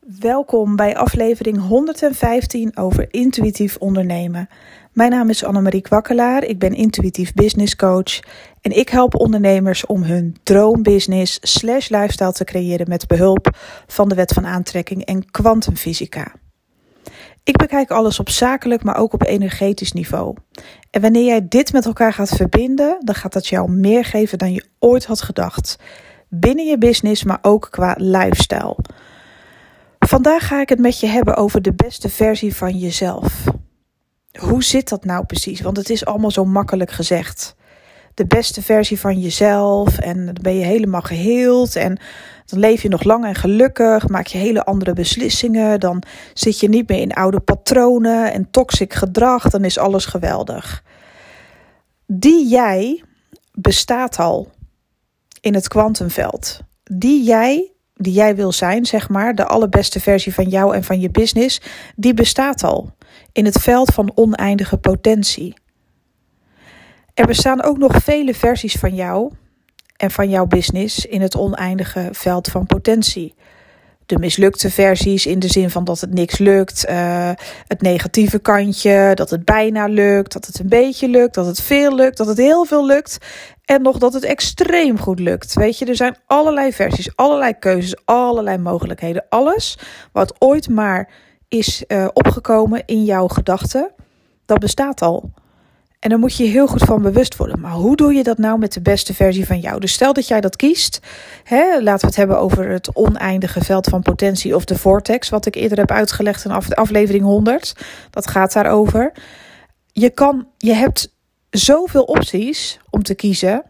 Welkom bij aflevering 115 over intuïtief ondernemen. Mijn naam is Annemarie Kwakkelaar, ik ben intuïtief business coach en ik help ondernemers om hun droombusiness slash lifestyle te creëren met behulp van de wet van aantrekking en kwantumfysica. Ik bekijk alles op zakelijk, maar ook op energetisch niveau. En wanneer jij dit met elkaar gaat verbinden, dan gaat dat jou meer geven dan je ooit had gedacht. Binnen je business, maar ook qua lifestyle. Vandaag ga ik het met je hebben over de beste versie van jezelf. Hoe zit dat nou precies? Want het is allemaal zo makkelijk gezegd. De beste versie van jezelf en dan ben je helemaal geheeld en dan leef je nog lang en gelukkig, maak je hele andere beslissingen, dan zit je niet meer in oude patronen en toxic gedrag, dan is alles geweldig. Die jij bestaat al in het kwantumveld. Die jij die jij wil zijn, zeg maar, de allerbeste versie van jou en van je business, die bestaat al in het veld van oneindige potentie. Er bestaan ook nog vele versies van jou en van jouw business in het oneindige veld van potentie. De mislukte versies in de zin van dat het niks lukt, uh, het negatieve kantje, dat het bijna lukt, dat het een beetje lukt, dat het veel lukt, dat het heel veel lukt en nog dat het extreem goed lukt. Weet je, er zijn allerlei versies, allerlei keuzes, allerlei mogelijkheden. Alles wat ooit maar is uh, opgekomen in jouw gedachten, dat bestaat al. En daar moet je heel goed van bewust worden. Maar hoe doe je dat nou met de beste versie van jou? Dus stel dat jij dat kiest. Hè, laten we het hebben over het oneindige veld van potentie of de vortex. Wat ik eerder heb uitgelegd in aflevering 100. Dat gaat daarover. Je, kan, je hebt zoveel opties om te kiezen.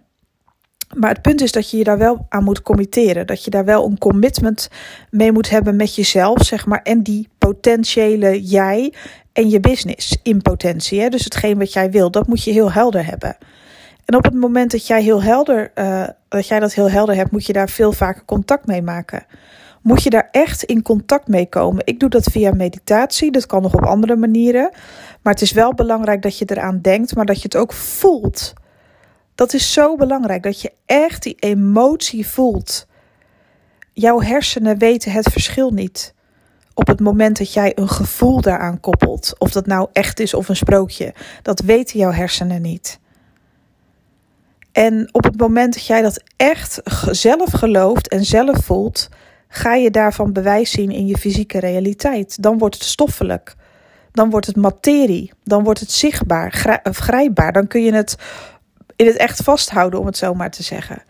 Maar het punt is dat je je daar wel aan moet committeren. Dat je daar wel een commitment mee moet hebben met jezelf, zeg maar. En die potentiële jij en je business in potentie. Hè? Dus hetgeen wat jij wil, dat moet je heel helder hebben. En op het moment dat jij, heel helder, uh, dat jij dat heel helder hebt, moet je daar veel vaker contact mee maken. Moet je daar echt in contact mee komen? Ik doe dat via meditatie, dat kan nog op andere manieren. Maar het is wel belangrijk dat je eraan denkt, maar dat je het ook voelt. Dat is zo belangrijk, dat je echt die emotie voelt. Jouw hersenen weten het verschil niet op het moment dat jij een gevoel daaraan koppelt. Of dat nou echt is of een sprookje. Dat weten jouw hersenen niet. En op het moment dat jij dat echt zelf gelooft en zelf voelt, ga je daarvan bewijs zien in je fysieke realiteit. Dan wordt het stoffelijk. Dan wordt het materie. Dan wordt het zichtbaar, grijpbaar. Dan kun je het in het echt vasthouden, om het zo maar te zeggen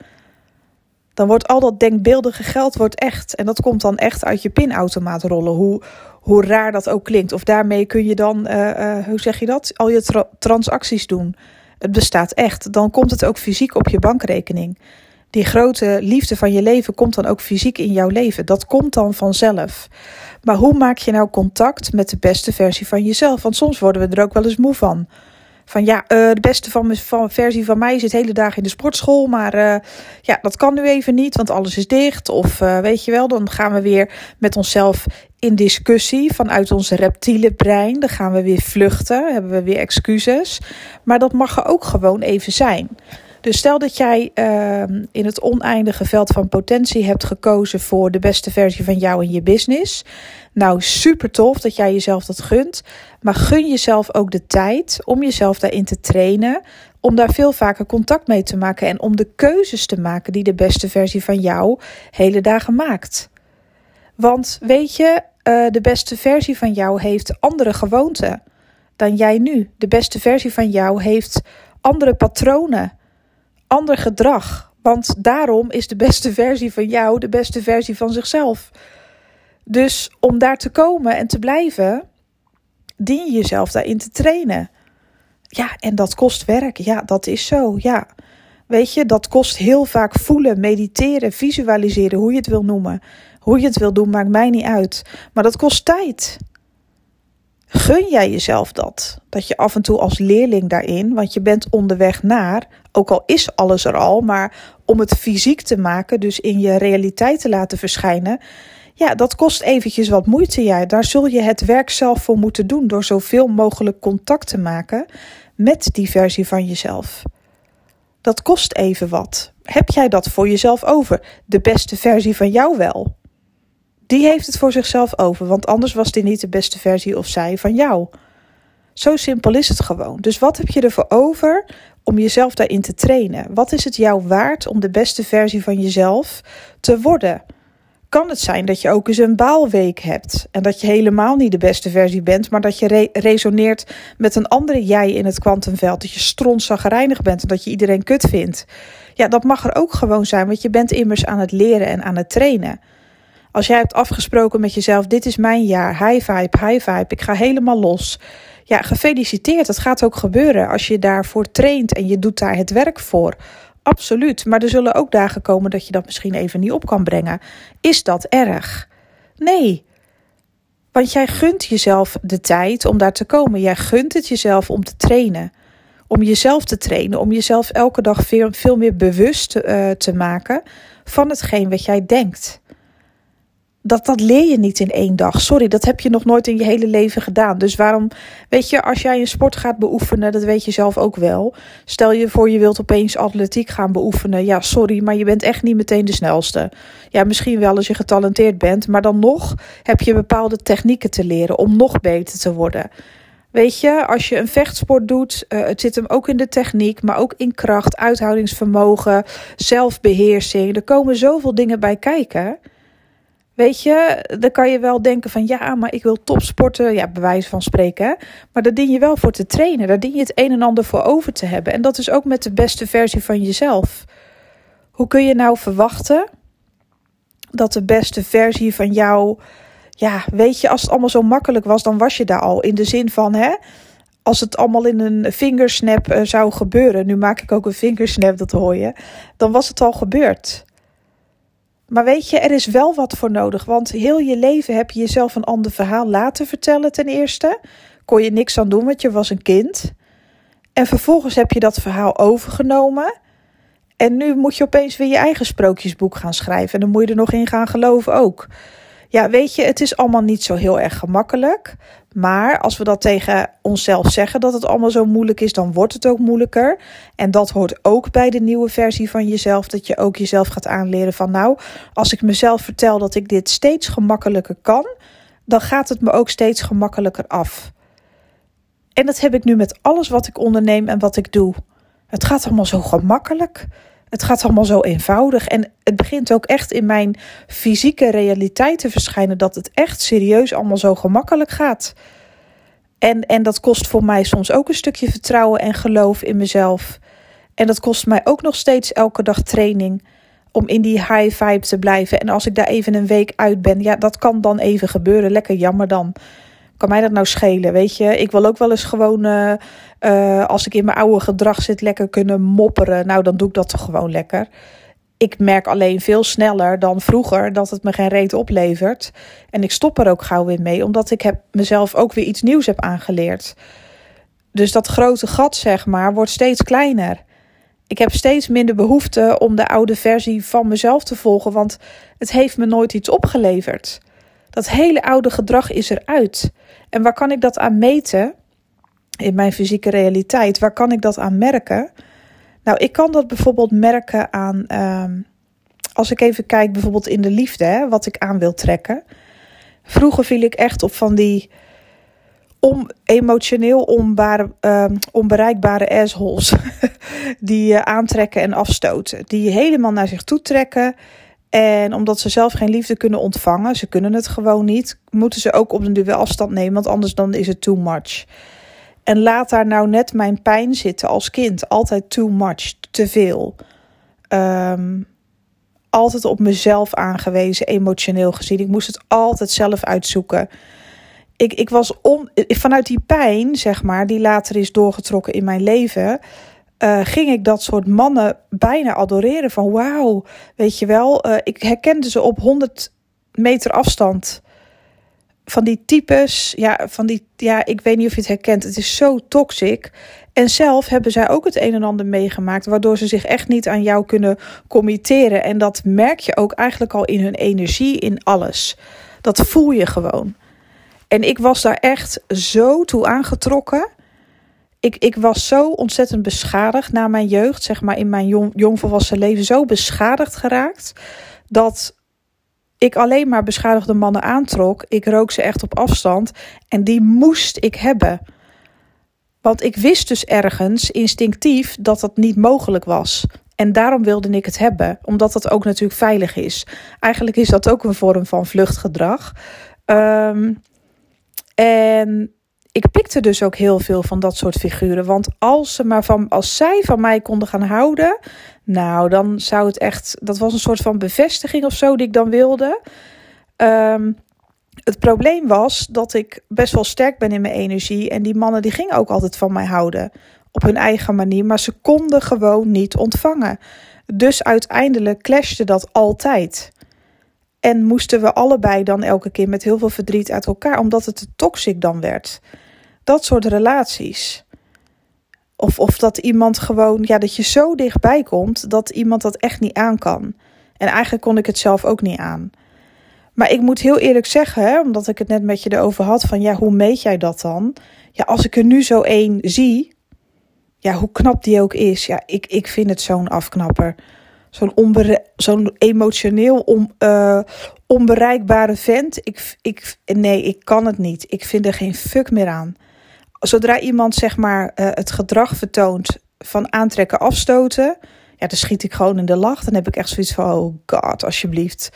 dan wordt al dat denkbeeldige geld wordt echt. En dat komt dan echt uit je pinautomaat rollen. Hoe, hoe raar dat ook klinkt. Of daarmee kun je dan, uh, uh, hoe zeg je dat? Al je tra transacties doen. Het bestaat echt. Dan komt het ook fysiek op je bankrekening. Die grote liefde van je leven komt dan ook fysiek in jouw leven. Dat komt dan vanzelf. Maar hoe maak je nou contact met de beste versie van jezelf? Want soms worden we er ook wel eens moe van van ja, uh, de beste van, van versie van mij zit hele dagen in de sportschool. Maar uh, ja, dat kan nu even niet, want alles is dicht. Of uh, weet je wel, dan gaan we weer met onszelf in discussie vanuit ons reptiele brein. Dan gaan we weer vluchten, hebben we weer excuses. Maar dat mag er ook gewoon even zijn. Dus stel dat jij uh, in het oneindige veld van potentie hebt gekozen voor de beste versie van jou in je business. Nou, super tof dat jij jezelf dat gunt. Maar gun jezelf ook de tijd om jezelf daarin te trainen. Om daar veel vaker contact mee te maken. En om de keuzes te maken die de beste versie van jou hele dagen maakt. Want weet je, uh, de beste versie van jou heeft andere gewoonten dan jij nu. De beste versie van jou heeft andere patronen ander gedrag. Want daarom is de beste versie van jou de beste versie van zichzelf. Dus om daar te komen en te blijven, dien je jezelf daarin te trainen. Ja, en dat kost werk. Ja, dat is zo. Ja. Weet je, dat kost heel vaak voelen, mediteren, visualiseren, hoe je het wil noemen. Hoe je het wil doen, maakt mij niet uit. Maar dat kost tijd. Gun jij jezelf dat? Dat je af en toe als leerling daarin, want je bent onderweg naar, ook al is alles er al, maar om het fysiek te maken, dus in je realiteit te laten verschijnen, ja, dat kost eventjes wat moeite. Ja. Daar zul je het werk zelf voor moeten doen door zoveel mogelijk contact te maken met die versie van jezelf. Dat kost even wat. Heb jij dat voor jezelf over? De beste versie van jou wel? Die heeft het voor zichzelf over, want anders was die niet de beste versie of zij van jou. Zo simpel is het gewoon. Dus wat heb je ervoor over om jezelf daarin te trainen? Wat is het jou waard om de beste versie van jezelf te worden? Kan het zijn dat je ook eens een baalweek hebt en dat je helemaal niet de beste versie bent, maar dat je resoneert met een andere jij in het kwantumveld, dat je strontzagrijnig bent en dat je iedereen kut vindt? Ja, dat mag er ook gewoon zijn, want je bent immers aan het leren en aan het trainen. Als jij hebt afgesproken met jezelf: dit is mijn jaar, high vibe, high vibe, ik ga helemaal los. Ja, gefeliciteerd. Het gaat ook gebeuren als je daarvoor traint en je doet daar het werk voor. Absoluut. Maar er zullen ook dagen komen dat je dat misschien even niet op kan brengen. Is dat erg? Nee. Want jij gunt jezelf de tijd om daar te komen. Jij gunt het jezelf om te trainen. Om jezelf te trainen. Om jezelf elke dag veel, veel meer bewust uh, te maken van hetgeen wat jij denkt dat, dat leer je niet in één dag. Sorry, dat heb je nog nooit in je hele leven gedaan. Dus waarom, weet je, als jij een sport gaat beoefenen, dat weet je zelf ook wel. Stel je voor, je wilt opeens atletiek gaan beoefenen. Ja, sorry, maar je bent echt niet meteen de snelste. Ja, misschien wel als je getalenteerd bent, maar dan nog heb je bepaalde technieken te leren om nog beter te worden. Weet je, als je een vechtsport doet, uh, het zit hem ook in de techniek, maar ook in kracht, uithoudingsvermogen, zelfbeheersing. Er komen zoveel dingen bij kijken. Weet je, dan kan je wel denken van ja, maar ik wil topsporten. Ja, bewijs van spreken. Maar daar dien je wel voor te trainen. Daar dien je het een en ander voor over te hebben. En dat is ook met de beste versie van jezelf. Hoe kun je nou verwachten dat de beste versie van jou. Ja, weet je, als het allemaal zo makkelijk was, dan was je daar al. In de zin van hè. Als het allemaal in een vingersnap uh, zou gebeuren. Nu maak ik ook een vingersnap, dat hoor je. Dan was het al gebeurd. Maar weet je, er is wel wat voor nodig. Want heel je leven heb je jezelf een ander verhaal laten vertellen, ten eerste. Kon je niks aan doen, want je was een kind. En vervolgens heb je dat verhaal overgenomen. En nu moet je opeens weer je eigen sprookjesboek gaan schrijven. En dan moet je er nog in gaan geloven ook. Ja, weet je, het is allemaal niet zo heel erg gemakkelijk. Maar als we dat tegen onszelf zeggen dat het allemaal zo moeilijk is, dan wordt het ook moeilijker. En dat hoort ook bij de nieuwe versie van jezelf. Dat je ook jezelf gaat aanleren van nou, als ik mezelf vertel dat ik dit steeds gemakkelijker kan, dan gaat het me ook steeds gemakkelijker af. En dat heb ik nu met alles wat ik onderneem en wat ik doe. Het gaat allemaal zo gemakkelijk. Het gaat allemaal zo eenvoudig. En het begint ook echt in mijn fysieke realiteit te verschijnen dat het echt serieus allemaal zo gemakkelijk gaat. En, en dat kost voor mij soms ook een stukje vertrouwen en geloof in mezelf. En dat kost mij ook nog steeds elke dag training om in die high vibe te blijven. En als ik daar even een week uit ben, ja, dat kan dan even gebeuren. Lekker jammer dan kan mij dat nou schelen? Weet je, ik wil ook wel eens gewoon, uh, uh, als ik in mijn oude gedrag zit, lekker kunnen mopperen. Nou, dan doe ik dat toch gewoon lekker. Ik merk alleen veel sneller dan vroeger dat het me geen reet oplevert. En ik stop er ook gauw weer mee, omdat ik heb mezelf ook weer iets nieuws heb aangeleerd. Dus dat grote gat, zeg maar, wordt steeds kleiner. Ik heb steeds minder behoefte om de oude versie van mezelf te volgen, want het heeft me nooit iets opgeleverd. Dat hele oude gedrag is eruit. En waar kan ik dat aan meten? In mijn fysieke realiteit. Waar kan ik dat aan merken? Nou, ik kan dat bijvoorbeeld merken aan. Ehm, als ik even kijk, bijvoorbeeld in de liefde, hè, wat ik aan wil trekken. Vroeger viel ik echt op van die emotioneel ehm, onbereikbare assholes. die uh, aantrekken en afstoten. Die helemaal naar zich toe trekken. En omdat ze zelf geen liefde kunnen ontvangen, ze kunnen het gewoon niet, moeten ze ook op een duur afstand nemen, want anders dan is het too much. En laat daar nou net mijn pijn zitten als kind. Altijd too much, te veel. Um, altijd op mezelf aangewezen, emotioneel gezien. Ik moest het altijd zelf uitzoeken. Ik, ik was om, vanuit die pijn, zeg maar, die later is doorgetrokken in mijn leven, uh, ging ik dat soort mannen bijna adoreren. Van wauw, weet je wel. Uh, ik herkende ze op 100 meter afstand. Van die types, ja, van die, ja, ik weet niet of je het herkent. Het is zo toxic. En zelf hebben zij ook het een en ander meegemaakt, waardoor ze zich echt niet aan jou kunnen committeren. En dat merk je ook eigenlijk al in hun energie, in alles. Dat voel je gewoon. En ik was daar echt zo toe aangetrokken ik, ik was zo ontzettend beschadigd na mijn jeugd, zeg maar in mijn jong, jongvolwassen leven, zo beschadigd geraakt. Dat ik alleen maar beschadigde mannen aantrok. Ik rook ze echt op afstand. En die moest ik hebben. Want ik wist dus ergens instinctief dat dat niet mogelijk was. En daarom wilde ik het hebben, omdat dat ook natuurlijk veilig is. Eigenlijk is dat ook een vorm van vluchtgedrag. Um, en ik pikte dus ook heel veel van dat soort figuren. Want als, ze maar van, als zij van mij konden gaan houden, nou, dan zou het echt. Dat was een soort van bevestiging of zo die ik dan wilde. Um, het probleem was dat ik best wel sterk ben in mijn energie. En die mannen die gingen ook altijd van mij houden. Op hun eigen manier. Maar ze konden gewoon niet ontvangen. Dus uiteindelijk clashte dat altijd. En moesten we allebei dan elke keer met heel veel verdriet uit elkaar, omdat het te toxic dan werd. Dat soort relaties. Of, of dat iemand gewoon, ja, dat je zo dichtbij komt dat iemand dat echt niet aan kan. En eigenlijk kon ik het zelf ook niet aan. Maar ik moet heel eerlijk zeggen, hè, omdat ik het net met je erover had, van ja, hoe meet jij dat dan? Ja, als ik er nu zo één zie, ja, hoe knap die ook is, ja, ik, ik vind het zo'n afknapper zo'n zo'n emotioneel on, uh, onbereikbare vent. Ik, ik, nee, ik kan het niet. Ik vind er geen fuck meer aan. Zodra iemand zeg maar uh, het gedrag vertoont van aantrekken, afstoten, ja, dan schiet ik gewoon in de lach. Dan heb ik echt zoiets van, oh god, alsjeblieft.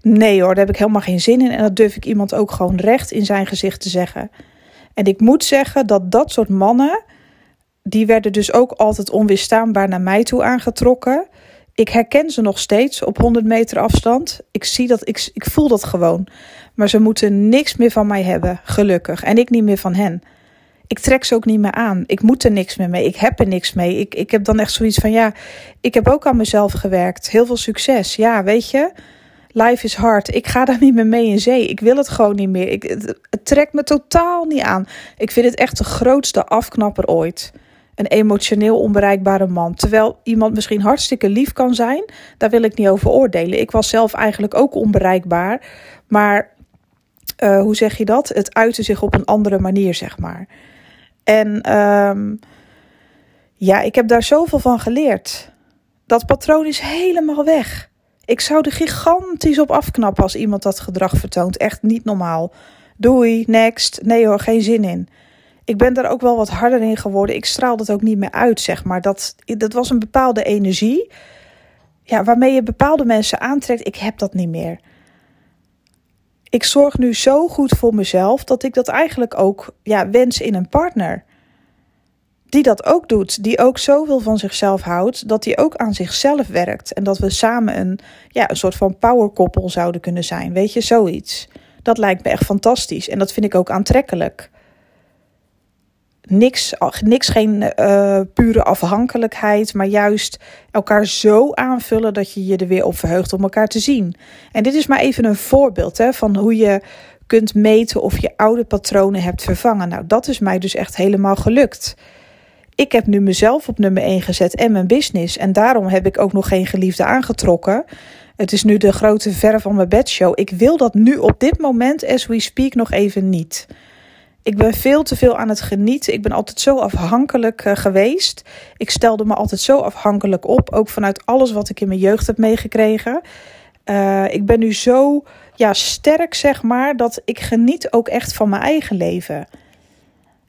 Nee hoor, daar heb ik helemaal geen zin in. En dat durf ik iemand ook gewoon recht in zijn gezicht te zeggen. En ik moet zeggen dat dat soort mannen, die werden dus ook altijd onweerstaanbaar naar mij toe aangetrokken. Ik herken ze nog steeds op 100 meter afstand. Ik zie dat, ik, ik voel dat gewoon. Maar ze moeten niks meer van mij hebben, gelukkig. En ik niet meer van hen. Ik trek ze ook niet meer aan. Ik moet er niks meer mee. Ik heb er niks mee. Ik, ik heb dan echt zoiets van: ja, ik heb ook aan mezelf gewerkt. Heel veel succes. Ja, weet je, life is hard. Ik ga daar niet meer mee in zee. Ik wil het gewoon niet meer. Ik, het, trekt me totaal niet aan. Ik vind het echt de grootste afknapper ooit een emotioneel onbereikbare man. Terwijl iemand misschien hartstikke lief kan zijn, daar wil ik niet over oordelen. Ik was zelf eigenlijk ook onbereikbaar, maar uh, hoe zeg je dat? Het uitte zich op een andere manier, zeg maar. En um, ja, ik heb daar zoveel van geleerd. Dat patroon is helemaal weg. Ik zou er gigantisch op afknappen als iemand dat gedrag vertoont. Echt niet normaal. Doei, next. Nee hoor, geen zin in ik ben daar ook wel wat harder in geworden. Ik straal dat ook niet meer uit, zeg maar. Dat, dat was een bepaalde energie. Ja, waarmee je bepaalde mensen aantrekt. Ik heb dat niet meer. Ik zorg nu zo goed voor mezelf dat ik dat eigenlijk ook ja, wens in een partner. Die dat ook doet. Die ook zoveel van zichzelf houdt. Dat die ook aan zichzelf werkt. En dat we samen een, ja, een soort van powerkoppel zouden kunnen zijn. Weet je, zoiets. Dat lijkt me echt fantastisch. En dat vind ik ook aantrekkelijk niks, niks geen uh, pure afhankelijkheid, maar juist elkaar zo aanvullen dat je je er weer op verheugt om elkaar te zien. En dit is maar even een voorbeeld hè, van hoe je kunt meten of je oude patronen hebt vervangen. Nou, dat is mij dus echt helemaal gelukt. Ik heb nu mezelf op nummer 1 gezet en mijn business. En daarom heb ik ook nog geen geliefde aangetrokken. Het is nu de grote ver van mijn bedshow. Ik wil dat nu op dit moment, as we speak, nog even niet. Ik ben veel te veel aan het genieten. Ik ben altijd zo afhankelijk uh, geweest. Ik stelde me altijd zo afhankelijk op. Ook vanuit alles wat ik in mijn jeugd heb meegekregen. Uh, ik ben nu zo ja, sterk, zeg maar, dat ik geniet ook echt van mijn eigen leven.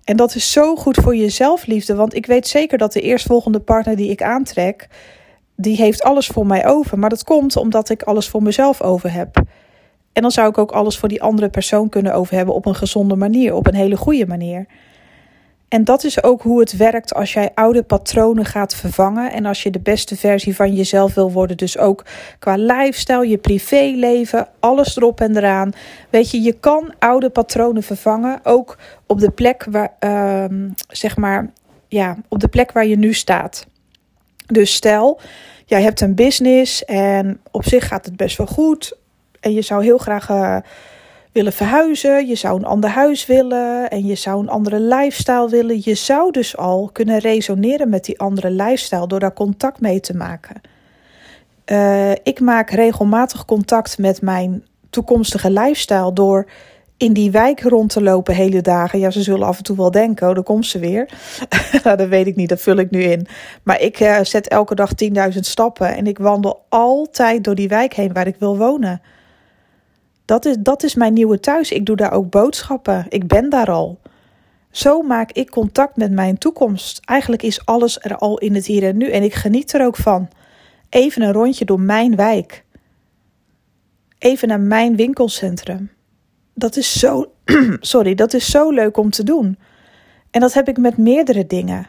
En dat is zo goed voor je zelfliefde. Want ik weet zeker dat de eerstvolgende partner die ik aantrek, die heeft alles voor mij over. Maar dat komt omdat ik alles voor mezelf over heb. En dan zou ik ook alles voor die andere persoon kunnen over hebben op een gezonde manier, op een hele goede manier. En dat is ook hoe het werkt als jij oude patronen gaat vervangen. En als je de beste versie van jezelf wil worden. Dus ook qua lifestyle, je privéleven, alles erop en eraan. Weet je, je kan oude patronen vervangen. Ook op de plek waar, uh, zeg maar, ja, op de plek waar je nu staat. Dus stel, jij hebt een business en op zich gaat het best wel goed en je zou heel graag uh, willen verhuizen, je zou een ander huis willen en je zou een andere lifestyle willen. Je zou dus al kunnen resoneren met die andere lifestyle door daar contact mee te maken. Uh, ik maak regelmatig contact met mijn toekomstige lifestyle door in die wijk rond te lopen hele dagen. Ja, ze zullen af en toe wel denken, oh, daar komt ze weer. dat weet ik niet, dat vul ik nu in. Maar ik uh, zet elke dag 10.000 stappen en ik wandel altijd door die wijk heen waar ik wil wonen. Dat is, dat is mijn nieuwe thuis. Ik doe daar ook boodschappen. Ik ben daar al. Zo maak ik contact met mijn toekomst. Eigenlijk is alles er al in het hier en nu en ik geniet er ook van. Even een rondje door mijn wijk. Even naar mijn winkelcentrum. Dat is zo, sorry, dat is zo leuk om te doen. En dat heb ik met meerdere dingen.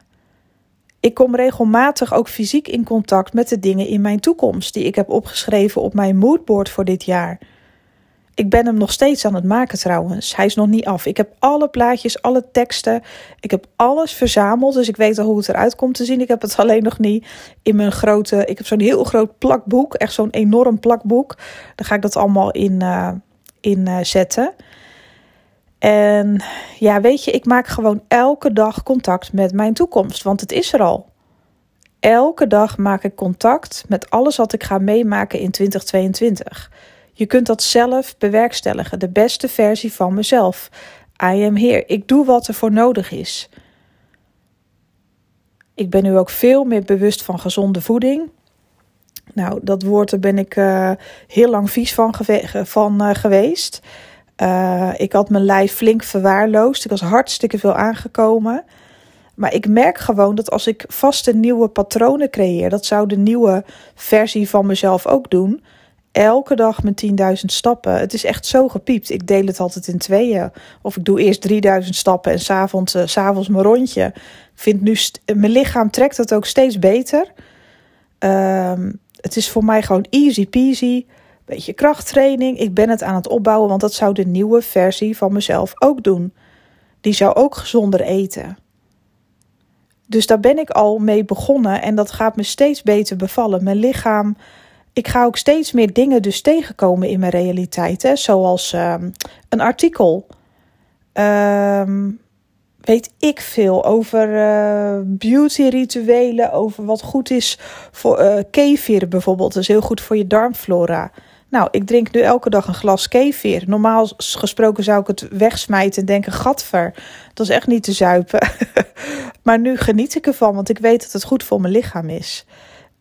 Ik kom regelmatig ook fysiek in contact met de dingen in mijn toekomst die ik heb opgeschreven op mijn moodboard voor dit jaar. Ik ben hem nog steeds aan het maken trouwens. Hij is nog niet af. Ik heb alle plaatjes, alle teksten. Ik heb alles verzameld. Dus ik weet al hoe het eruit komt te zien. Ik heb het alleen nog niet in mijn grote. Ik heb zo'n heel groot plakboek. Echt zo'n enorm plakboek. Daar ga ik dat allemaal in, uh, in uh, zetten. En ja, weet je, ik maak gewoon elke dag contact met mijn toekomst. Want het is er al. Elke dag maak ik contact met alles wat ik ga meemaken in 2022. Je kunt dat zelf bewerkstelligen, de beste versie van mezelf. I am here. Ik doe wat er voor nodig is. Ik ben nu ook veel meer bewust van gezonde voeding. Nou, dat woord daar ben ik uh, heel lang vies van, uh, geweest. Uh, ik had mijn lijf flink verwaarloosd. Ik was hartstikke veel aangekomen. Maar ik merk gewoon dat als ik vaste nieuwe patronen creëer, dat zou de nieuwe versie van mezelf ook doen elke dag mijn 10.000 stappen. Het is echt zo gepiept. Ik deel het altijd in tweeën. Of ik doe eerst 3000 stappen en s'avonds, uh, s avonds mijn rondje. Ik vind nu, mijn lichaam trekt dat ook steeds beter. Um, het is voor mij gewoon easy peasy. Beetje krachttraining. Ik ben het aan het opbouwen, want dat zou de nieuwe versie van mezelf ook doen. Die zou ook gezonder eten. Dus daar ben ik al mee begonnen en dat gaat me steeds beter bevallen. Mijn lichaam ik ga ook steeds meer dingen dus tegenkomen in mijn realiteit. Hè? Zoals um, een artikel. Um, weet ik veel over uh, beauty-rituelen, over wat goed is voor uh, kefir bijvoorbeeld. Dat is heel goed voor je darmflora. Nou, ik drink nu elke dag een glas kefir. Normaal gesproken zou ik het wegsmijten en denken, gatver, dat is echt niet te zuipen. maar nu geniet ik ervan, want ik weet dat het goed voor mijn lichaam is.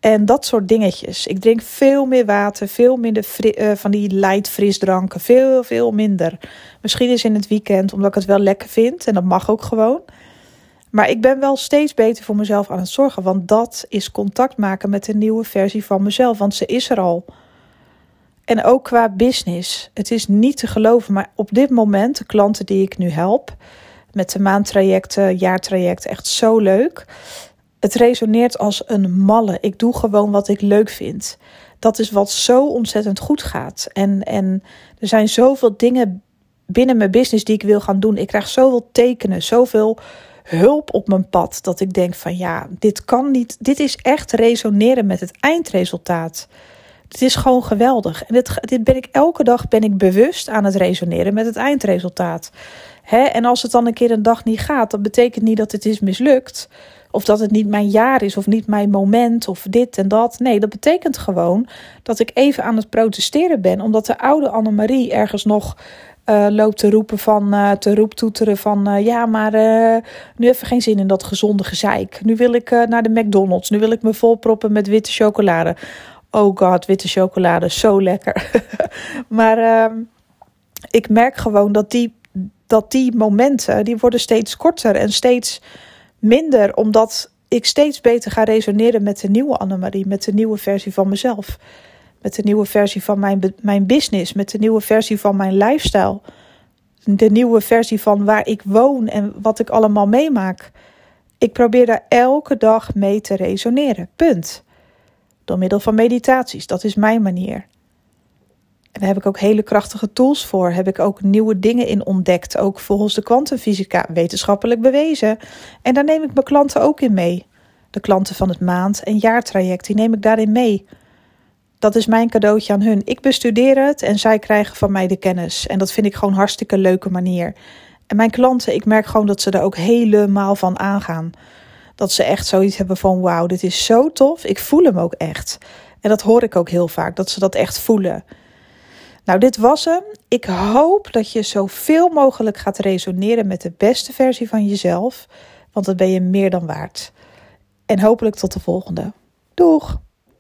En dat soort dingetjes. Ik drink veel meer water, veel minder uh, van die light frisdranken. Veel, veel minder. Misschien is in het weekend, omdat ik het wel lekker vind. En dat mag ook gewoon. Maar ik ben wel steeds beter voor mezelf aan het zorgen. Want dat is contact maken met een nieuwe versie van mezelf. Want ze is er al. En ook qua business. Het is niet te geloven. Maar op dit moment, de klanten die ik nu help. Met de maandtrajecten, jaartrajecten, echt zo leuk. Het resoneert als een malle. Ik doe gewoon wat ik leuk vind. Dat is wat zo ontzettend goed gaat. En, en er zijn zoveel dingen binnen mijn business die ik wil gaan doen. Ik krijg zoveel tekenen, zoveel hulp op mijn pad. Dat ik denk van ja, dit kan niet. Dit is echt resoneren met het eindresultaat. Het is gewoon geweldig. En dit, dit ben ik elke dag ben ik bewust aan het resoneren met het eindresultaat. Hè? En als het dan een keer een dag niet gaat, dat betekent niet dat het is mislukt. Of dat het niet mijn jaar is of niet mijn moment of dit en dat. Nee, dat betekent gewoon dat ik even aan het protesteren ben. Omdat de oude Annemarie ergens nog uh, loopt te roepen van, uh, te roeptoeteren van uh, ja, maar nu even geen zin in dat gezonde gezeik. Nu wil ik naar de McDonald's. Nu wil ik me volproppen met witte chocolade. Oh god, witte chocolade, zo lekker. maar ehm, ik merk gewoon dat die, dat die momenten, die worden steeds korter en steeds minder, omdat ik steeds beter ga resoneren met de nieuwe Annemarie, met de nieuwe versie van mezelf, met de nieuwe versie van mijn, mijn business, met de nieuwe versie van mijn lifestyle, de nieuwe versie van waar ik woon en wat ik allemaal meemaak. Ik probeer daar elke dag mee te resoneren. Punt. Door middel van meditaties. Dat is mijn manier. En daar heb ik ook hele krachtige tools voor. Heb ik ook nieuwe dingen in ontdekt. Ook volgens de kwantumfysica wetenschappelijk bewezen. En daar neem ik mijn klanten ook in mee. De klanten van het maand- en jaartraject, die neem ik daarin mee. Dat is mijn cadeautje aan hun. Ik bestudeer het en zij krijgen van mij de kennis. En dat vind ik gewoon hartstikke leuke manier. En mijn klanten, ik merk gewoon dat ze er ook helemaal van aangaan. Dat ze echt zoiets hebben van wauw, dit is zo tof. Ik voel hem ook echt. En dat hoor ik ook heel vaak, dat ze dat echt voelen. Nou, dit was hem. Ik hoop dat je zoveel mogelijk gaat resoneren met de beste versie van jezelf, want dat ben je meer dan waard. En hopelijk tot de volgende. Doeg!